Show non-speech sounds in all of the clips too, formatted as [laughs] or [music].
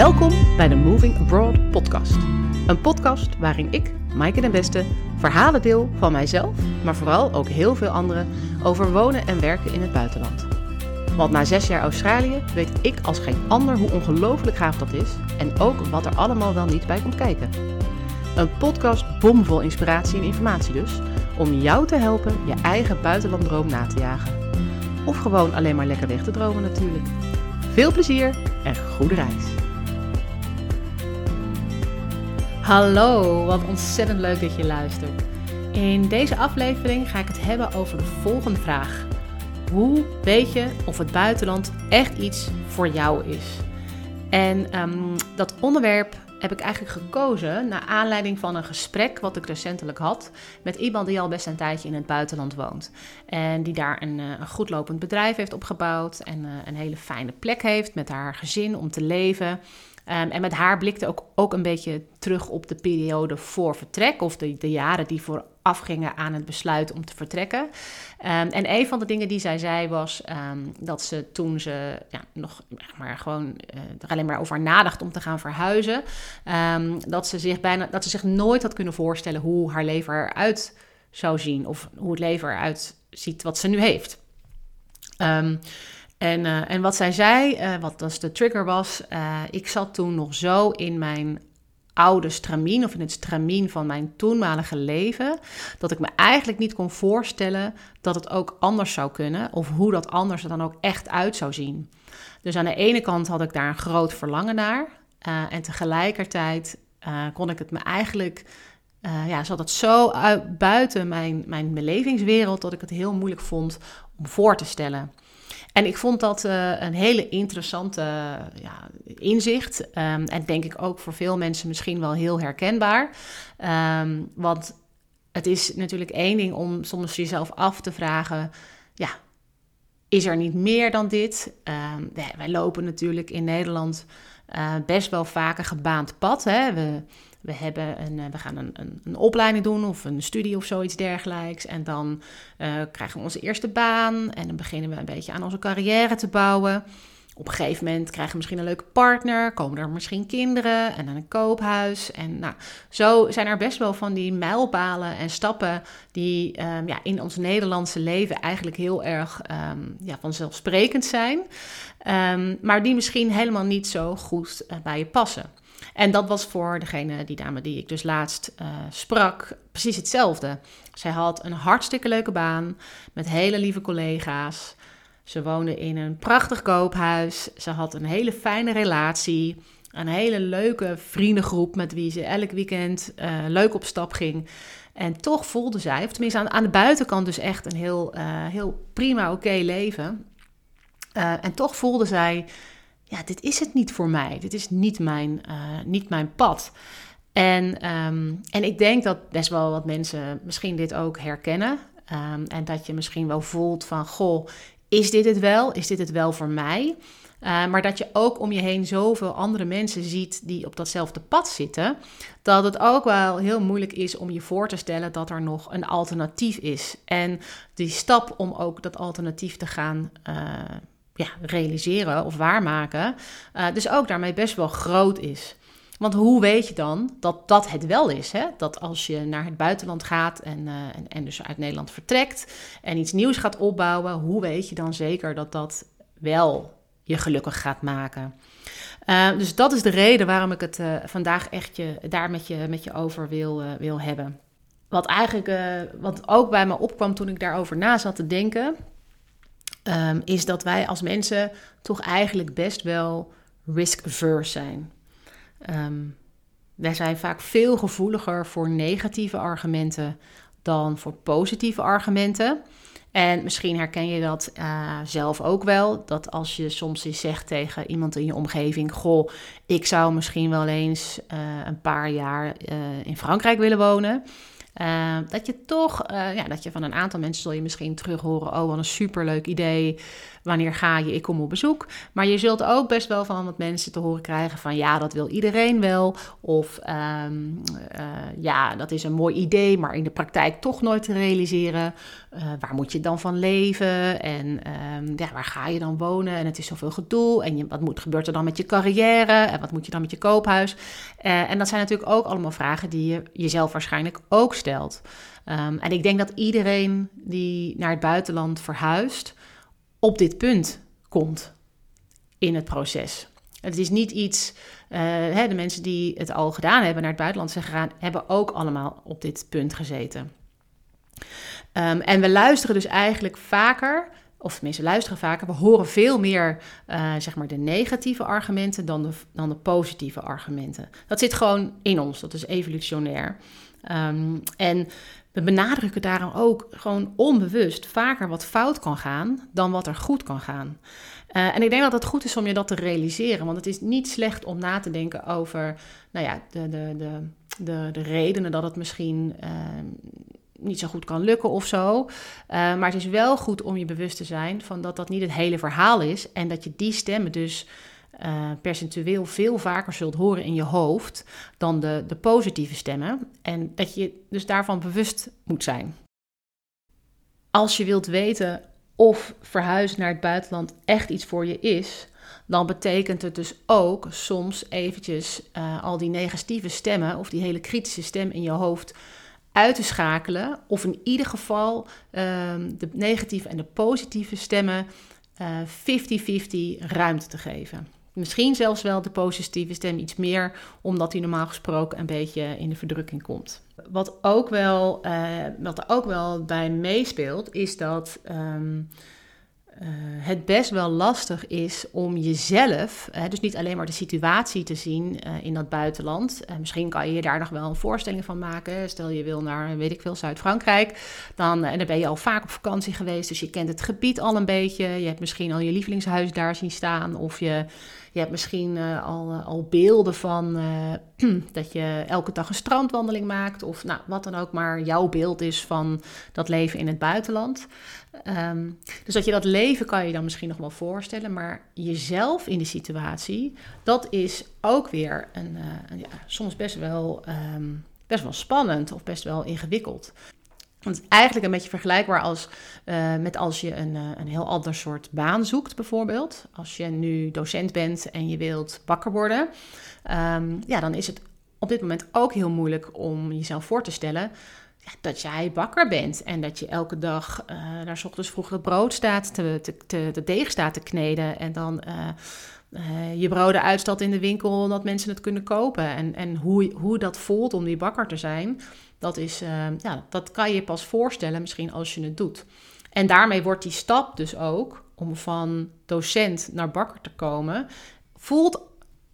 Welkom bij de Moving Abroad podcast. Een podcast waarin ik, Maaike den Beste, verhalen deel van mijzelf, maar vooral ook heel veel anderen over wonen en werken in het buitenland. Want na zes jaar Australië weet ik als geen ander hoe ongelooflijk gaaf dat is en ook wat er allemaal wel niet bij komt kijken. Een podcast bomvol inspiratie en informatie dus, om jou te helpen je eigen buitenlanddroom na te jagen. Of gewoon alleen maar lekker weg te dromen natuurlijk. Veel plezier en goede reis. Hallo, wat ontzettend leuk dat je luistert. In deze aflevering ga ik het hebben over de volgende vraag. Hoe weet je of het buitenland echt iets voor jou is? En ehm, dat onderwerp heb ik eigenlijk gekozen naar aanleiding van een gesprek wat ik recentelijk had met iemand die al best een tijdje in het buitenland woont. En die daar een, eh, een goed lopend bedrijf heeft opgebouwd en uh, een hele fijne plek heeft met haar gezin om te leven. Um, en met haar blikte ook, ook een beetje terug op de periode voor vertrek, of de, de jaren die voorafgingen aan het besluit om te vertrekken. Um, en een van de dingen die zij zei was um, dat ze toen ze ja, nog maar gewoon uh, er alleen maar over nadacht om te gaan verhuizen, dat, ze zich bijna, dat ze zich nooit had kunnen voorstellen hoe haar leven eruit zou zien, of hoe het leven eruit ziet wat ze nu heeft. En, uh, en wat zij zei, uh, wat dus de trigger was, uh, ik zat toen nog zo in mijn oude stramien of in het stramien van mijn toenmalige leven, dat ik me eigenlijk niet kon voorstellen dat het ook anders zou kunnen of hoe dat anders er dan ook echt uit zou zien. Dus aan de ene kant had ik daar een groot verlangen naar en tegelijkertijd kon ik het me eigenlijk ja, zat het zo uit, buiten mijn, mijn belevingswereld dat ik het heel moeilijk vond om voor te stellen. En ik vond dat uh, een hele interessante ja, inzicht. Um, en denk ik ook voor veel mensen misschien wel heel herkenbaar. Um, want het is natuurlijk één ding om soms jezelf af te vragen: ja, is er niet meer dan dit? Um, wij lopen natuurlijk in Nederland uh, best wel vaak een gebaand pad. Hè? We we, hebben een, eh, we gaan een, een, een, opleiding doen of een studie of zoiets dergelijks. En dan uh, krijgen we onze eerste baan en dan beginnen we een beetje aan onze carrière te bouwen. Op een gegeven moment krijgen we misschien een leuke partner, komen er misschien kinderen en dan een koophuis. En nou, zo zijn er best wel van die mijlpalen en stappen die um, ja, in ons Nederlandse leven eigenlijk heel erg um, ja, vanzelfsprekend zijn. Um, maar die misschien helemaal niet zo goed uh, bij je passen. En dat was voor degene, die dame die ik dus laatst uh, sprak, precies hetzelfde. Zij had een hartstikke leuke baan met hele lieve collega's. Ze woonde in een prachtig koophuis. Ze had een hele fijne relatie. Een hele leuke vriendengroep met wie ze elk weekend uh, leuk op stap ging. En toch voelde zij, of tenminste aan, aan de buitenkant dus echt een heel, uh, heel prima, oké leven. En toch voelde zij ja, dit is het niet voor mij. Dit is niet mijn, uh, niet mijn pad. En, um, en ik denk dat best wel wat mensen misschien dit ook herkennen. Um, en dat je misschien wel voelt van, goh, is dit het wel? Is dit het wel voor mij? Uh, maar dat je ook om je heen zoveel andere mensen ziet die op datzelfde pad zitten, dat het ook wel heel moeilijk is om je voor te stellen dat er nog een alternatief is. En die stap om ook dat alternatief te gaan uh, ja, realiseren of waarmaken, uh, dus ook daarmee best wel groot is. Want hoe weet je dan dat dat het wel is? Hè? Dat als je naar het buitenland gaat en, uh, en, dus uit Nederland vertrekt en iets nieuws gaat opbouwen, hoe weet je dan zeker dat dat wel je gelukkig gaat maken? Uh, dus dat is de reden waarom ik het vandaag echt je, daar met je, met je over wil, wil hebben. Wat eigenlijk, wat ook bij me opkwam toen ik daarover na zat te denken, um, is dat wij als mensen toch eigenlijk best wel risk-averse zijn. Um, wij zijn vaak veel gevoeliger voor negatieve argumenten dan voor positieve argumenten. En misschien herken je dat uh, zelf ook wel. Dat als je soms eens zegt tegen iemand in je omgeving: Goh, ik zou misschien wel eens uh, een paar jaar uh, in Frankrijk willen wonen. Uh, dat je toch, uh, ja, dat je van een aantal mensen zul je misschien terug horen: oh, wat een superleuk idee. Wanneer ga je? Ik kom op bezoek. Maar je zult ook best wel van wat mensen te horen krijgen: van ja, dat wil iedereen wel. Of um, uh, ja, dat is een mooi idee, maar in de praktijk toch nooit te realiseren. waar moet je dan van leven? En um, ja, waar ga je dan wonen? En het is zoveel gedoe. En wat moet, gebeurt er dan met je carrière? En wat moet je dan met je koophuis? en dat zijn natuurlijk ook allemaal vragen die je jezelf waarschijnlijk ook stelt. Um, en ik denk dat iedereen die naar het buitenland verhuist, op dit punt komt in het proces. Het is niet iets, uh, hè, de mensen die het al gedaan hebben, naar het buitenland zijn gegaan, hebben ook allemaal op dit punt gezeten. Um, en we luisteren dus eigenlijk vaker, of mensen luisteren vaker, we horen veel meer uh, zeg maar de negatieve argumenten dan de, dan de positieve argumenten. Dat zit gewoon in ons, dat is evolutionair. Um, en we benadrukken daarom ook gewoon onbewust vaker wat fout kan gaan dan wat er goed kan gaan. Uh, en ik denk dat het goed is om je dat te realiseren, want het is niet slecht om na te denken over nou ja, de, de, de, de, de redenen dat het misschien uh, niet zo goed kan lukken of zo. Uh, maar het is wel goed om je bewust te zijn van dat dat niet het hele verhaal is en dat je die stemmen dus uh, percentueel veel vaker zult horen in je hoofd dan de, de positieve stemmen. En dat je dus daarvan bewust moet zijn. Als je wilt weten of verhuizen naar het buitenland echt iets voor je is, dan betekent het dus ook soms eventjes uh, al die negatieve stemmen of die hele kritische stem in je hoofd uit te schakelen. Of in ieder geval uh, de negatieve en de positieve stemmen 50-50 uh, ruimte te geven. Misschien zelfs wel de positieve stem iets meer, omdat hij normaal gesproken een beetje in de verdrukking komt. Wat, ook wel, uh, wat er ook wel bij meespeelt, is dat um, uh, het best wel lastig is om jezelf, dus niet alleen maar de situatie te zien uh, in dat buitenland. misschien kan je je daar nog wel een voorstelling van maken. Stel je wil naar, weet ik veel, Zuid-Frankrijk. Dan, en dan ben je al vaak op vakantie geweest, dus je kent het gebied al een beetje. Je hebt misschien al je lievelingshuis daar zien staan. Of je, je hebt misschien al, al beelden van [clears throat] dat je elke dag een strandwandeling maakt. Of nou, wat dan ook maar jouw beeld is van dat leven in het buitenland. Um, dus dat je dat leven kan je dan misschien nog wel voorstellen, maar jezelf in die situatie, dat is ook weer een, ja, soms best wel, um, best wel spannend of best wel ingewikkeld. Het is eigenlijk een beetje vergelijkbaar als, uh, met als je een, uh, een heel ander soort baan zoekt, bijvoorbeeld. Als je nu docent bent en je wilt bakker worden, um, ja, dan is het op dit moment ook heel moeilijk om jezelf voor te stellen dat jij bakker bent en dat je elke dag uh, daar s ochtends vroeg het brood staat, te, te, te, de deeg staat te kneden en dan uh, je broden uitstalt in de winkel, dat mensen het kunnen kopen. En, en hoe, hoe dat voelt om die bakker te zijn, dat, is, ja, dat kan je pas voorstellen misschien als je het doet. En daarmee wordt die stap dus ook om van docent naar bakker te komen, voelt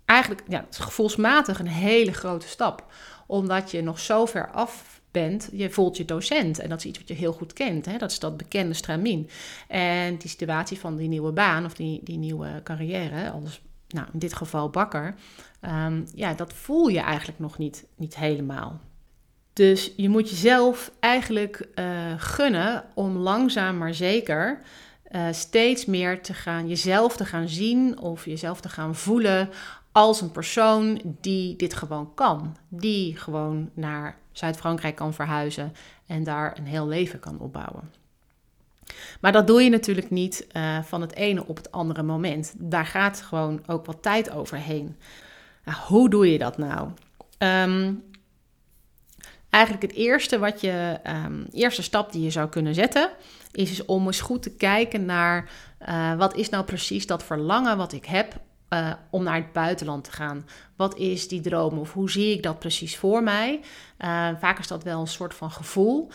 eigenlijk ja, gevoelsmatig een hele grote stap. Omdat je nog zo ver af bent, je voelt je docent. En dat is iets wat je heel goed kent. Hè? Dat is dat bekende stramien. En die situatie van die nieuwe baan of die, die nieuwe carrière, als nou, in dit geval bakker, um, ja, dat voel je eigenlijk nog niet, niet helemaal. Dus je moet jezelf eigenlijk uh, gunnen om langzaam maar zeker uh, steeds meer te gaan, jezelf te gaan zien of jezelf te gaan voelen als een persoon die dit gewoon kan. Die gewoon naar Zuid-Frankrijk kan verhuizen en daar een heel leven kan opbouwen. Maar dat doe je natuurlijk niet uh, van het ene op het andere moment. Daar gaat gewoon ook wat tijd overheen. Nou, hoe doe je dat nou? Um, eigenlijk het eerste wat je, um, eerste stap die je zou kunnen zetten, is om eens goed te kijken naar uh, wat is nou precies dat verlangen wat ik heb uh, om naar het buitenland te gaan. Wat is die droom of hoe zie ik dat precies voor mij? Uh, vaak is dat wel een soort van gevoel.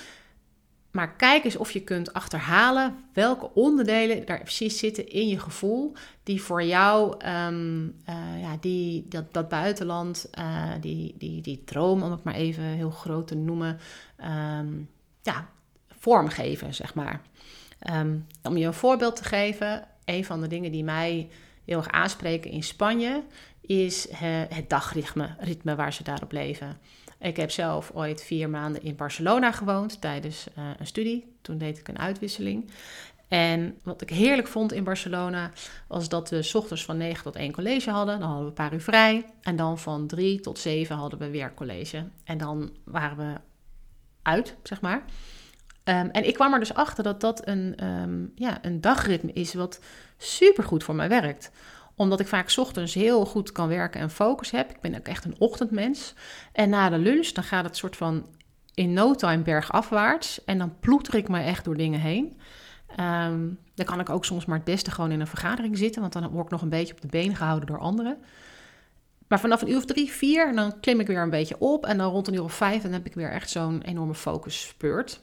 Maar kijk eens of je kunt achterhalen welke onderdelen daar precies zitten in je gevoel, die voor jou um, uh, ja, die, dat, dat buitenland, die, die, die droom, om het maar even heel groot te noemen, um, ja, vormgeven, zeg maar. Um, om je een voorbeeld te geven, een van de dingen die mij heel erg aanspreken in Spanje, is het dagritme ritme waar ze daarop leven. Ik heb zelf ooit vier maanden in Barcelona gewoond tijdens uh, een studie. Toen deed ik een uitwisseling. En wat ik heerlijk vond in Barcelona was dat we s ochtends van 9 tot 1 college hadden. Dan hadden we een paar uur vrij. En dan van 3 tot 7 hadden we weer college. En dan waren we uit, zeg maar. Um, en ik kwam er dus achter dat dat een, um, ja, een dagritme is wat supergoed voor mij werkt omdat ik vaak ochtends heel goed kan werken en focus heb. Ik ben ook echt een ochtendmens. En na de lunch, dan gaat het soort van in no time bergafwaarts. En dan ploeter ik me echt door dingen heen. Um, dan kan ik ook soms maar het beste gewoon in een vergadering zitten, want dan word ik nog een beetje op de been gehouden door anderen. Maar vanaf een uur of drie, vier, dan klim ik weer een beetje op. En dan rond een uur of vijf, dan heb ik weer echt zo'n enorme focus speurt.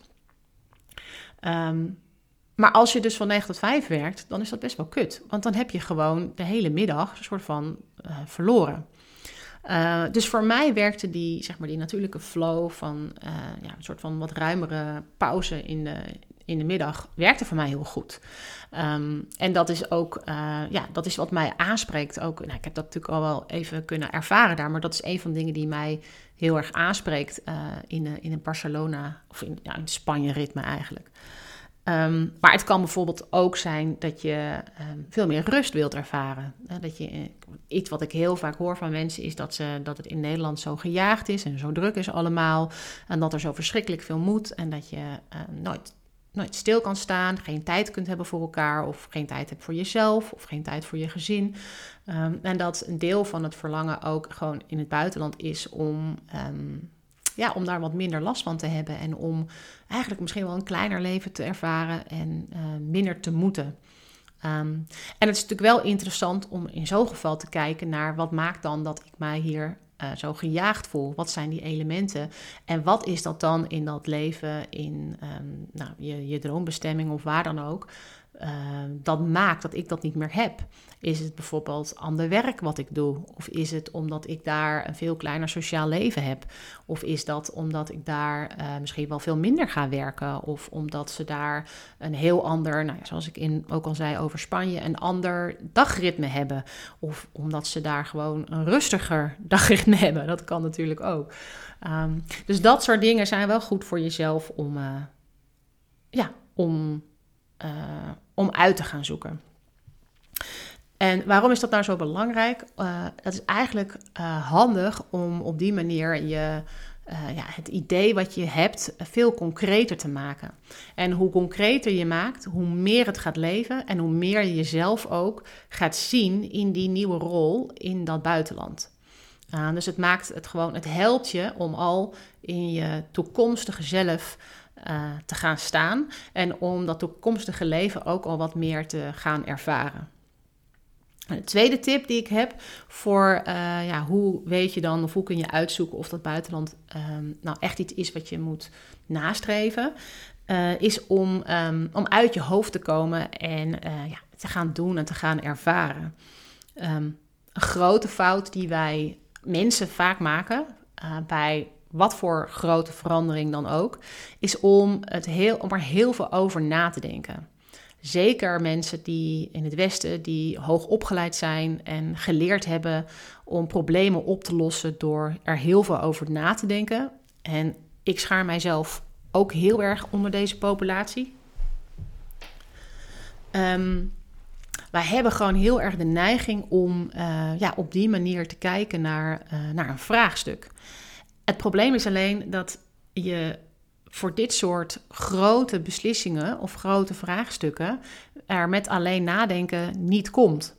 Um, maar als je dus van 9 tot 5 werkt, dan is dat best wel kut. Want dan heb je gewoon de hele middag een soort van uh, verloren. Uh, dus voor mij werkte die, zeg maar, die natuurlijke flow van uh, ja, een soort van wat ruimere pauze in de, in de middag, werkte voor mij heel goed. Um, en dat is ook, ja, dat is wat mij aanspreekt. Ook, nou, ik heb dat natuurlijk al wel even kunnen ervaren daar, maar dat is een van de dingen die mij heel erg aanspreekt in, in een Barcelona of in, ja, in Spanje ritme eigenlijk. Um, maar het kan bijvoorbeeld ook zijn dat je um, veel meer rust wilt ervaren. dat je, eh, iets wat ik heel vaak hoor van mensen is dat, ze, dat het in Nederland zo gejaagd is en zo druk is allemaal. En dat er zo verschrikkelijk veel moet en dat je nooit, nooit stil kan staan, geen tijd kunt hebben voor elkaar of geen tijd hebt voor jezelf of geen tijd voor je gezin. Um, en dat een deel van het verlangen ook gewoon in het buitenland is om ja, om daar wat minder last van te hebben en om eigenlijk misschien wel een kleiner leven te ervaren en uh, minder te moeten. Um, en het is natuurlijk wel interessant om in zo'n geval te kijken naar wat maakt dan dat ik mij hier uh, zo gejaagd voel. Wat zijn die elementen? En wat is dat dan in dat leven, in um, nou, je, je droombestemming of waar dan ook? Uh, dat maakt dat ik dat niet meer heb? Is het bijvoorbeeld ander werk wat ik doe? Of is het omdat ik daar een veel kleiner sociaal leven heb? Of is dat omdat ik daar uh, misschien wel veel minder ga werken? Of omdat ze daar een heel ander, nou ja, zoals ik in, ook al zei over Spanje, een ander dagritme hebben? Of omdat ze daar gewoon een rustiger [laughs] dagritme hebben? Dat kan natuurlijk ook. Um, dus dat soort dingen zijn wel goed voor jezelf om, uh, ja, om uh, om uit te gaan zoeken. En waarom is dat nou zo belangrijk? Uh, dat is eigenlijk uh, handig om op die manier je, uh, ja, het idee wat je hebt veel concreter te maken. En hoe concreter je maakt, hoe meer het gaat leven en hoe meer je jezelf ook gaat zien in die nieuwe rol in dat buitenland. dus het maakt het gewoon, het helpt je om al in je toekomstige zelf uh, te gaan staan en om dat toekomstige leven ook al wat meer te gaan ervaren. de tweede tip die ik heb voor uh, ja, hoe weet je dan of hoe kun je uitzoeken of dat buitenland um, nou echt iets is wat je moet nastreven, uh, is om, um, om uit je hoofd te komen en ja, te gaan doen en te gaan ervaren. Um, een grote fout die wij mensen vaak maken bij wat voor grote verandering dan ook, is om, het heel, om er heel veel over na te denken. Zeker mensen die in het Westen, die hoog opgeleid zijn en geleerd hebben om problemen op te lossen door er heel veel over na te denken. En ik schaar mijzelf ook heel erg onder deze populatie. Um, wij hebben gewoon heel erg de neiging om uh, ja, op die manier te kijken naar, uh, naar een vraagstuk. Het probleem is alleen dat je voor dit soort grote beslissingen of grote vraagstukken er met alleen nadenken niet komt.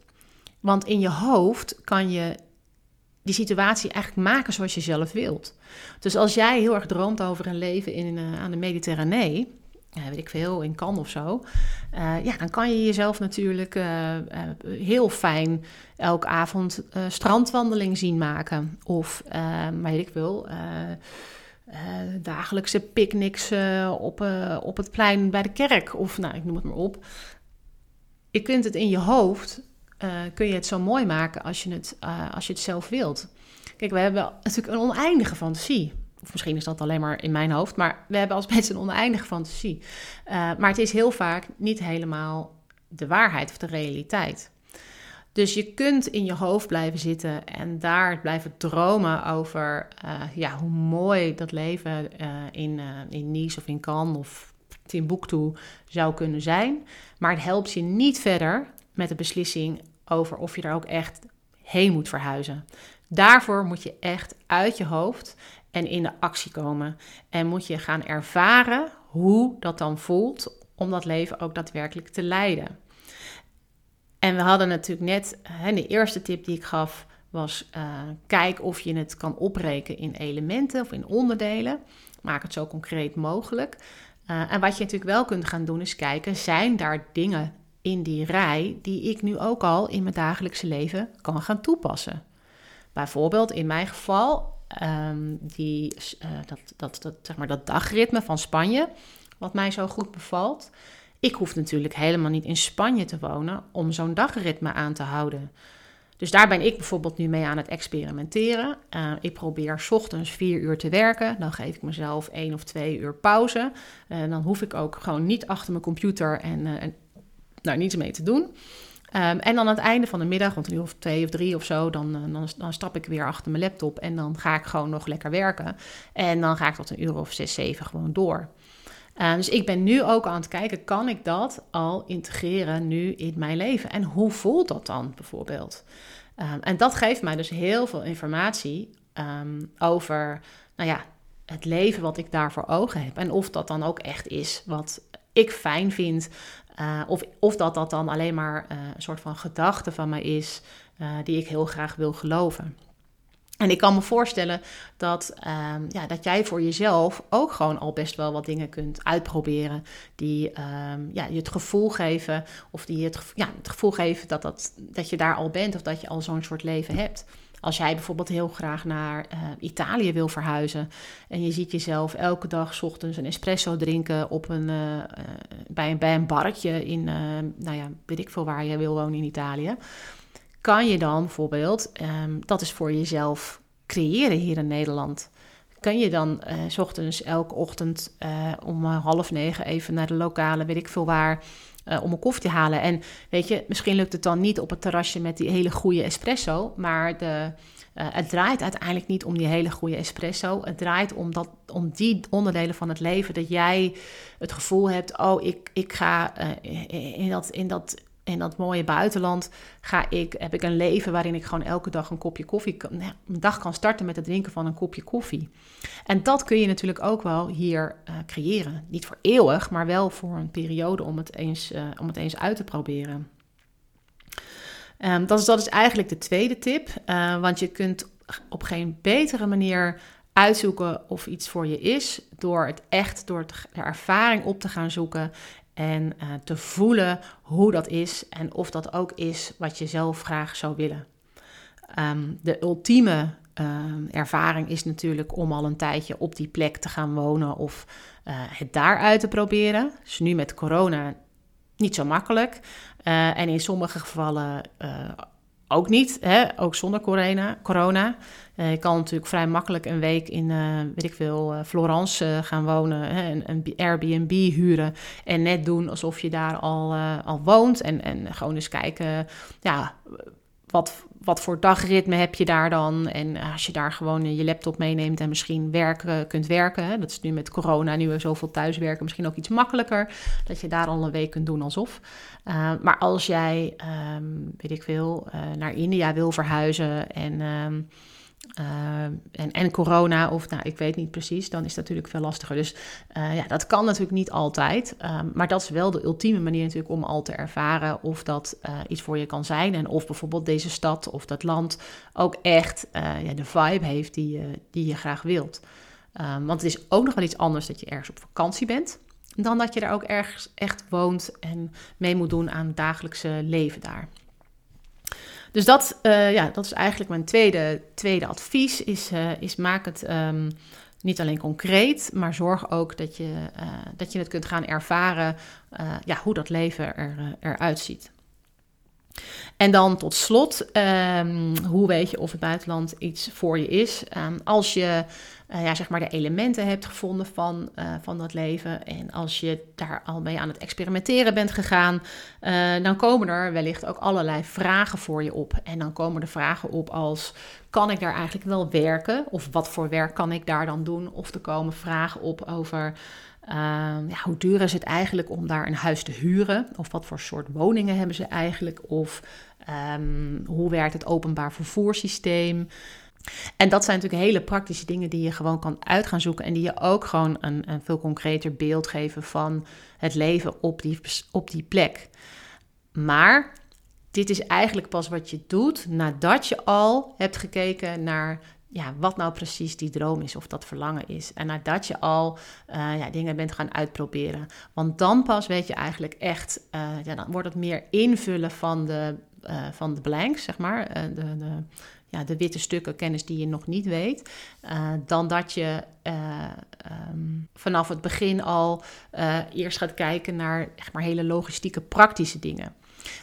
Want in je hoofd kan je die situatie eigenlijk maken zoals je zelf wilt. Dus als jij heel erg droomt over een leven in, uh, aan de Mediterranee, weet ik veel, in Cannes of zo, uh, ja, dan kan je jezelf natuurlijk uh, heel fijn elke avond strandwandeling zien maken. Of, weet ik veel, dagelijkse picknicks op, op het plein bij de kerk. Of, nou, ik noem het maar op. Je kunt het in je hoofd, kun je het zo mooi maken als je het, als je het zelf wilt. Kijk, we hebben natuurlijk een oneindige fantasie. Of misschien is dat alleen maar in mijn hoofd. Maar we hebben als [laughs] mensen een oneindige fantasie. Uh, maar het is heel vaak niet helemaal de waarheid of de realiteit. Dus je kunt in je hoofd blijven zitten en daar blijven dromen over uh, ja, hoe mooi dat leven uh, in, uh, in Nice of in Cannes of Timbuktu zou kunnen zijn. Maar het helpt je niet verder met de beslissing over of je er ook echt heen moet verhuizen. Daarvoor moet je echt uit je hoofd en in de actie komen. En moet je gaan ervaren hoe dat dan voelt om dat leven ook daadwerkelijk te leiden. En we hadden natuurlijk net, de eerste tip die ik gaf was: uh, kijk of je het kan opbreken in elementen of in onderdelen. Maak het zo concreet mogelijk. Uh, en wat je natuurlijk wel kunt gaan doen is kijken: zijn daar dingen in die rij die ik nu ook al in mijn dagelijkse leven kan gaan toepassen? Bijvoorbeeld in mijn geval um, die, uh, dat, dat, dat, zeg maar dat dagritme van Spanje, wat mij zo goed bevalt. Ik hoef natuurlijk helemaal niet in Spanje te wonen om zo'n dagritme aan te houden. Dus daar ben ik bijvoorbeeld nu mee aan het experimenteren. Uh, ik probeer ochtends vier uur te werken. Dan geef ik mezelf één of twee uur pauze. En uh, dan hoef ik ook gewoon niet achter mijn computer en, en nou, niets mee te doen. Um, en dan aan het einde van de middag, want een uur of twee of drie of zo, dan, dan, dan stap ik weer achter mijn laptop en dan ga ik gewoon nog lekker werken. En dan ga ik tot een uur of zes, zeven gewoon door. Uh, dus ik ben nu ook aan het kijken, kan ik dat al integreren nu in mijn leven? En hoe voelt dat dan bijvoorbeeld? Um, en dat geeft mij dus heel veel informatie over, nou ja, het leven wat ik daar voor ogen heb. En of dat dan ook echt is wat ik fijn vind. Uh, of, of dat dat dan alleen maar uh, een soort van gedachte van mij is, uh, die ik heel graag wil geloven. En ik kan me voorstellen dat, um, ja, dat jij voor jezelf ook gewoon al best wel wat dingen kunt uitproberen. Die um, ja, je het gevoel geven, of die het, ja, het gevoel geven dat, dat, dat je daar al bent of dat je al zo'n soort leven hebt. Als jij bijvoorbeeld heel graag naar uh, Italië wil verhuizen en je ziet jezelf elke dag ochtends een espresso drinken op een, uh, uh, bij, een, bij een barretje in, nou ja, weet ik veel waar je wil wonen in Italië kan je dan bijvoorbeeld um, dat is voor jezelf creëren hier in Nederland? Kan je dan s ochtends elke ochtend om half negen even naar de lokale, weet ik veel waar, uh, om een koffie te halen? En weet je, misschien lukt het dan niet op het terrasje met die hele goede espresso, maar de, het draait uiteindelijk niet om die hele goede espresso. Het draait om, dat, om die onderdelen van het leven dat jij het gevoel hebt: oh, ik, ik ga in, dat, in dat in dat mooie buitenland ga ik, heb ik een leven waarin ik gewoon elke dag een kopje koffie kan. Nou, een dag kan starten met het drinken van een kopje koffie. En dat kun je natuurlijk ook wel hier uh, creëren. Niet voor eeuwig, maar wel voor een periode om het eens, uh, om het eens uit te proberen. Um, dat, is, dat is eigenlijk de tweede tip. Uh, want je kunt op geen betere manier uitzoeken of iets voor je is door het echt door de ervaring op te gaan zoeken en uh, te voelen hoe dat is en of dat ook is wat je zelf graag zou willen. Um, de ultieme uh, ervaring is natuurlijk om al een tijdje op die plek te gaan wonen of uh, het daaruit te proberen. Dus nu met corona niet zo makkelijk. Uh, en in sommige gevallen ook niet, hè? ook zonder corona. corona. Uh, je kan natuurlijk vrij makkelijk een week in, uh, weet ik veel, uh, Florence gaan wonen, hè? Een, een, Airbnb huren en net doen alsof je daar al, al woont. En, en gewoon eens kijken, ja, wat, wat voor dagritme heb je daar dan? En als je daar gewoon je laptop meeneemt en misschien werken, kunt werken. Dat is nu met corona, nu we zoveel thuiswerken, misschien ook iets makkelijker. Dat je daar al een week kunt doen alsof. Uh, maar als jij, um, weet ik veel, naar India wil verhuizen en... Um, uh, en, en corona, of nou, ik weet niet precies, dan is dat natuurlijk veel lastiger. Dus uh, ja, dat kan natuurlijk niet altijd. Um, maar dat is wel de ultieme manier natuurlijk om al te ervaren of dat uh, iets voor je kan zijn. En of bijvoorbeeld deze stad of dat land ook echt ja, de vibe heeft die, die je graag wilt. Um, want het is ook nog wel iets anders dat je ergens op vakantie bent. Dan dat je er ook ergens echt woont en mee moet doen aan het dagelijkse leven daar. Dus dat, uh, ja, dat is eigenlijk mijn tweede, tweede advies. Is, uh, is maak het um, niet alleen concreet, maar zorg ook dat je, uh, dat je het kunt gaan ervaren ja, hoe dat leven er, eruit ziet. En dan tot slot, ehm, hoe weet je of het buitenland iets voor je is? Ehm, als je uh, ja, zeg maar de elementen hebt gevonden van, uh, van dat leven. En als je daar al mee aan het experimenteren bent gegaan, uh, dan komen er wellicht ook allerlei vragen voor je op. En dan komen er vragen op als: kan ik daar eigenlijk wel werken? Of wat voor werk kan ik daar dan doen? Of er komen vragen op over. Ja, hoe duur is het eigenlijk om daar een huis te huren? Of wat voor soort woningen hebben ze eigenlijk? Of um, hoe werkt het openbaar vervoerssysteem? En dat zijn natuurlijk hele praktische dingen die je gewoon kan uit gaan zoeken en die je ook gewoon een, een veel concreter beeld geven van het leven op die, op die plek. Maar dit is eigenlijk pas wat je doet nadat je al hebt gekeken naar ja, wat nou precies die droom is of dat verlangen is. En nadat je al uh, ja, dingen bent gaan uitproberen. Want dan pas weet je eigenlijk echt, uh, ja, dan wordt het meer invullen van de, uh, van de blanks, zeg maar. de, de, ja, de witte stukken kennis die je nog niet weet, dan dat je um, vanaf het begin al eerst gaat kijken naar echt maar hele logistieke, praktische dingen.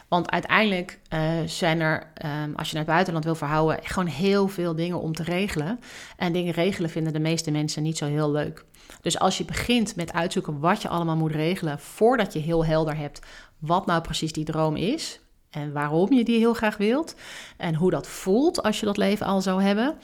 Want uiteindelijk zijn er, um, als je naar het buitenland wil verhouden, gewoon heel veel dingen om te regelen. En dingen regelen vinden de meeste mensen niet zo heel leuk. Dus als je begint met uitzoeken wat je allemaal moet regelen, voordat je heel helder hebt wat nou precies die droom is, en waarom je die heel graag wilt en hoe dat voelt als je dat leven al zou hebben,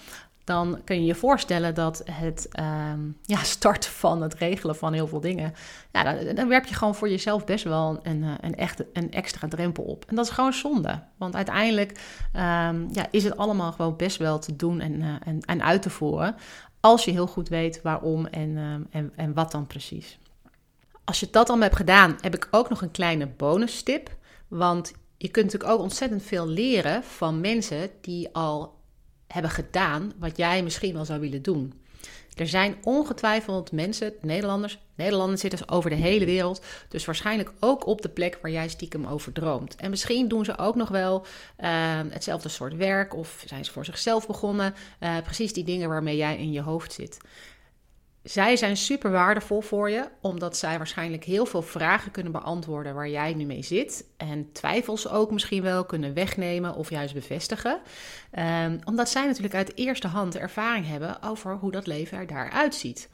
dan kun je je voorstellen dat het um, ja, [laughs] starten van het regelen van heel veel dingen, ja, dan, dan werp je gewoon voor jezelf best wel een, een, echte, een extra drempel op. En dat is gewoon zonde, want uiteindelijk um, ja, is het allemaal gewoon best wel te doen en, uh, en, en uit te voeren, als je heel goed weet waarom en, um, en, en wat dan precies. Als je dat allemaal hebt gedaan, heb ik ook nog een kleine bonus tip. Want je kunt natuurlijk ook ontzettend veel leren van mensen die al hebben gedaan wat jij misschien wel zou willen doen. Er zijn ongetwijfeld mensen, Nederlanders, Nederlanders zitten over de hele wereld, dus waarschijnlijk ook op de plek waar jij stiekem over droomt. En misschien doen ze ook nog wel uh, hetzelfde soort werk of zijn ze voor zichzelf begonnen, uh, precies die dingen waarmee jij in je hoofd zit zij zijn super waardevol voor je, omdat zij waarschijnlijk heel veel vragen kunnen beantwoorden waar jij nu mee zit. En twijfels ook misschien wel kunnen wegnemen of juist bevestigen. Um, omdat zij natuurlijk uit eerste hand ervaring hebben over hoe dat leven er daaruit ziet.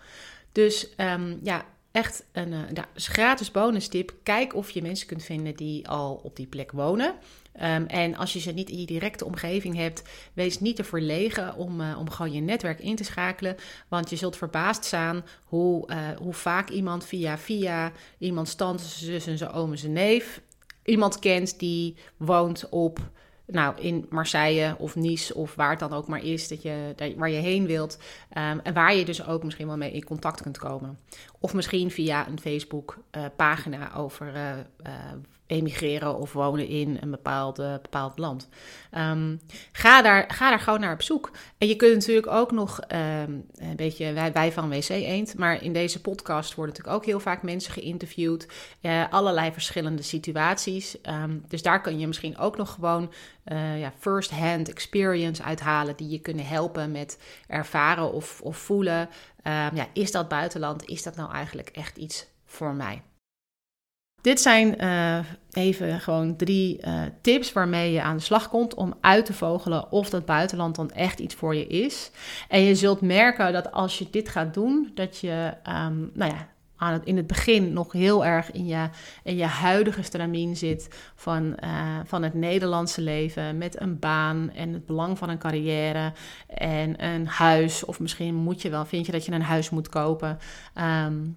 Dus um, ja, echt een, uh, gratis bonus tip. Kijk of je mensen kunt vinden die al op die plek wonen. Um, en als je ze niet in je directe omgeving hebt, wees niet te verlegen om, uh, om gewoon je netwerk in te schakelen. Want je zult verbaasd staan hoe, uh, hoe vaak iemand via via iemands tante, zus en zijn oom en zijn neef iemand kent die woont op nou, in Marseille of Nice of waar het dan ook maar is, dat je, waar je heen wilt. Um, en waar je dus ook misschien wel mee in contact kunt komen. Of misschien via een Facebook-pagina uh, over emigreren of wonen in een bepaald, bepaald land. Um, ga, daar, ga daar gewoon naar op zoek. En je kunt natuurlijk ook nog um, een beetje wij, wij van WC Eend, maar in deze podcast worden natuurlijk ook heel vaak mensen geïnterviewd. Uh, allerlei verschillende situaties. Um, dus daar kun je misschien ook nog gewoon uh, ja, first-hand experience uithalen die je kunnen helpen met ervaren of, of voelen. ja, is dat buitenland? Is dat nou eigenlijk echt iets voor mij? Dit zijn uh, even gewoon drie uh, tips waarmee je aan de slag komt om uit te vogelen of dat buitenland dan echt iets voor je is. En je zult merken dat als je dit gaat doen, dat je, um, nou ja, aan het, in het begin nog heel erg in je, in je huidige stramien zit van, uh, van het Nederlandse leven met een baan en het belang van een carrière en een huis. Of misschien moet je wel, vind je dat je een huis moet kopen. Um,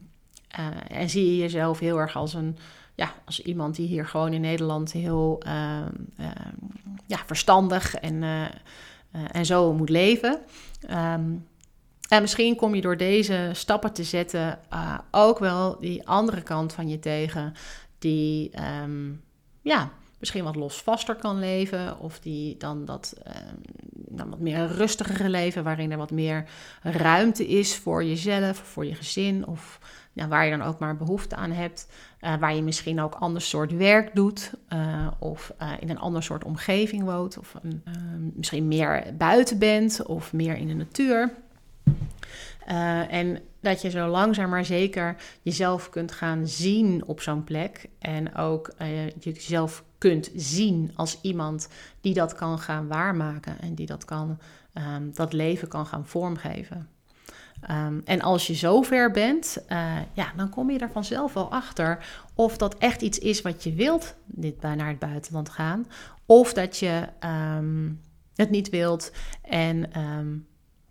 uh, en zie je jezelf heel erg als een ja, als iemand die hier gewoon in Nederland heel uh, uh, ja, verstandig en, uh, en zo moet leven. Um, en misschien kom je door deze stappen te zetten ook wel die andere kant van je tegen, die ja, misschien wat losvaster kan leven, of die dan dat dan wat meer rustigere leven, waarin er wat meer ruimte is voor jezelf, voor je gezin, of waar je dan ook maar behoefte aan hebt. Uh, waar je misschien ook ander soort werk doet. Uh, of uh, in een ander soort omgeving woont. Of een, misschien meer buiten bent. Of meer in de natuur. en dat je zo langzaam maar zeker jezelf kunt gaan zien op zo'n plek. En ook jezelf kunt zien als iemand die dat kan gaan waarmaken en die dat, kan, um, dat leven kan gaan vormgeven. Um, en als je zover bent, uh, ja, dan kom je er vanzelf wel achter of dat echt iets is wat je wilt, dit naar het buitenland gaan, of dat je um, het niet wilt en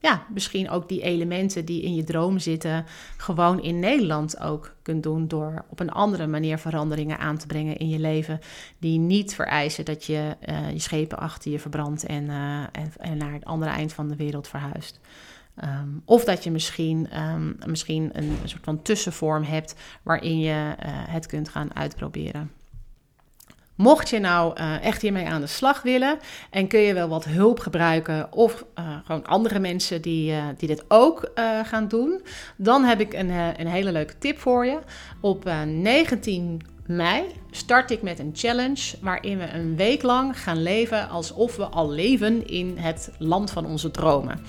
ja, misschien ook die elementen die in je droom zitten, gewoon in Nederland ook kunt doen door op een andere manier veranderingen aan te brengen in je leven, die niet vereisen dat je uh, je schepen achter je verbrandt en, uh, en, en, naar het andere eind van de wereld verhuist. Um, of dat je misschien, um, misschien een soort van tussenvorm hebt waarin je uh, het kunt gaan uitproberen. Mocht je nou uh, echt hiermee aan de slag willen en kun je wel wat hulp gebruiken of uh, gewoon andere mensen die, uh, die dit ook gaan doen, dan heb ik een, een hele leuke tip voor je. Op 19 mei start ik met een challenge waarin we een week lang gaan leven alsof we al leven in het land van onze dromen.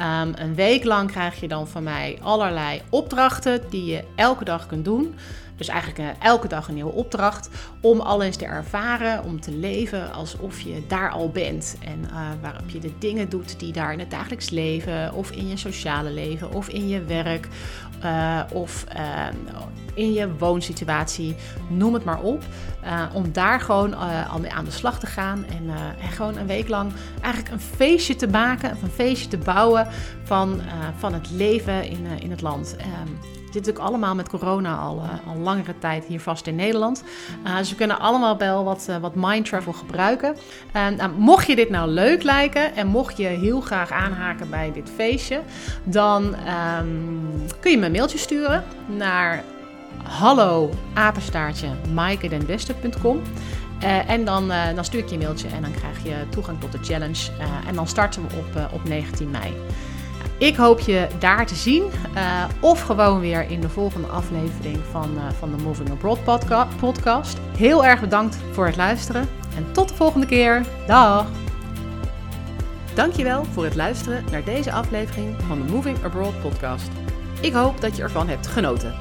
Um, een week lang krijg je dan van mij allerlei opdrachten die je elke dag kunt doen. Dus eigenlijk uh, elke dag een nieuwe opdracht om al eens te ervaren, om te leven alsof je daar al bent. En uh, waarop je de dingen doet die daar in het dagelijks leven, of in je sociale leven, of in je werk, uh, of in je woonsituatie, noem het maar op. om daar gewoon aan de slag te gaan en, gewoon een week lang eigenlijk een feestje te maken, of een feestje te bouwen van, van het leven in, in het land. Um, zit natuurlijk allemaal met corona al, uh, al langere tijd hier vast in Nederland. Uh, dus we kunnen allemaal wel wat, uh, wat mind travel gebruiken. Nou, mocht je dit nou leuk lijken en mocht je heel graag aanhaken bij dit feestje, dan um, kun je me een mailtje sturen naar hallo apenstaartje uh, en dan, uh, dan stuur ik je een mailtje en dan krijg je toegang tot de challenge. En dan starten we op, op 19 mei. Ik hoop je daar te zien. Uh, of gewoon weer in de volgende aflevering van, uh, van de Moving Abroad podca podcast. Heel erg bedankt voor het luisteren. En tot de volgende keer. Dag! Dankjewel voor het luisteren naar deze aflevering van de Moving Abroad podcast. Ik hoop dat je ervan hebt genoten.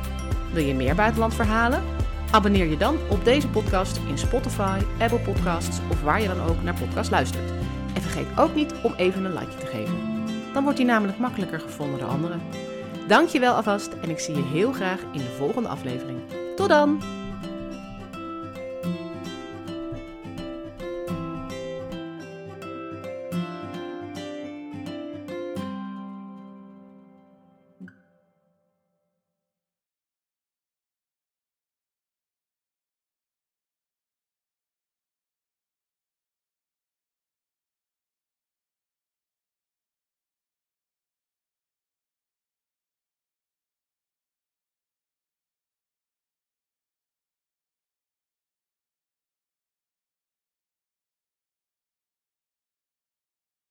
Wil je meer buitenlandverhalen? Abonneer je dan op deze podcast in Spotify, Apple Podcasts of waar je dan ook naar podcast luistert. En vergeet ook niet om even een like te geven. Dan wordt hij namelijk makkelijker gevonden door anderen. Dankjewel alvast en ik zie je heel graag in de volgende aflevering. Tot dan!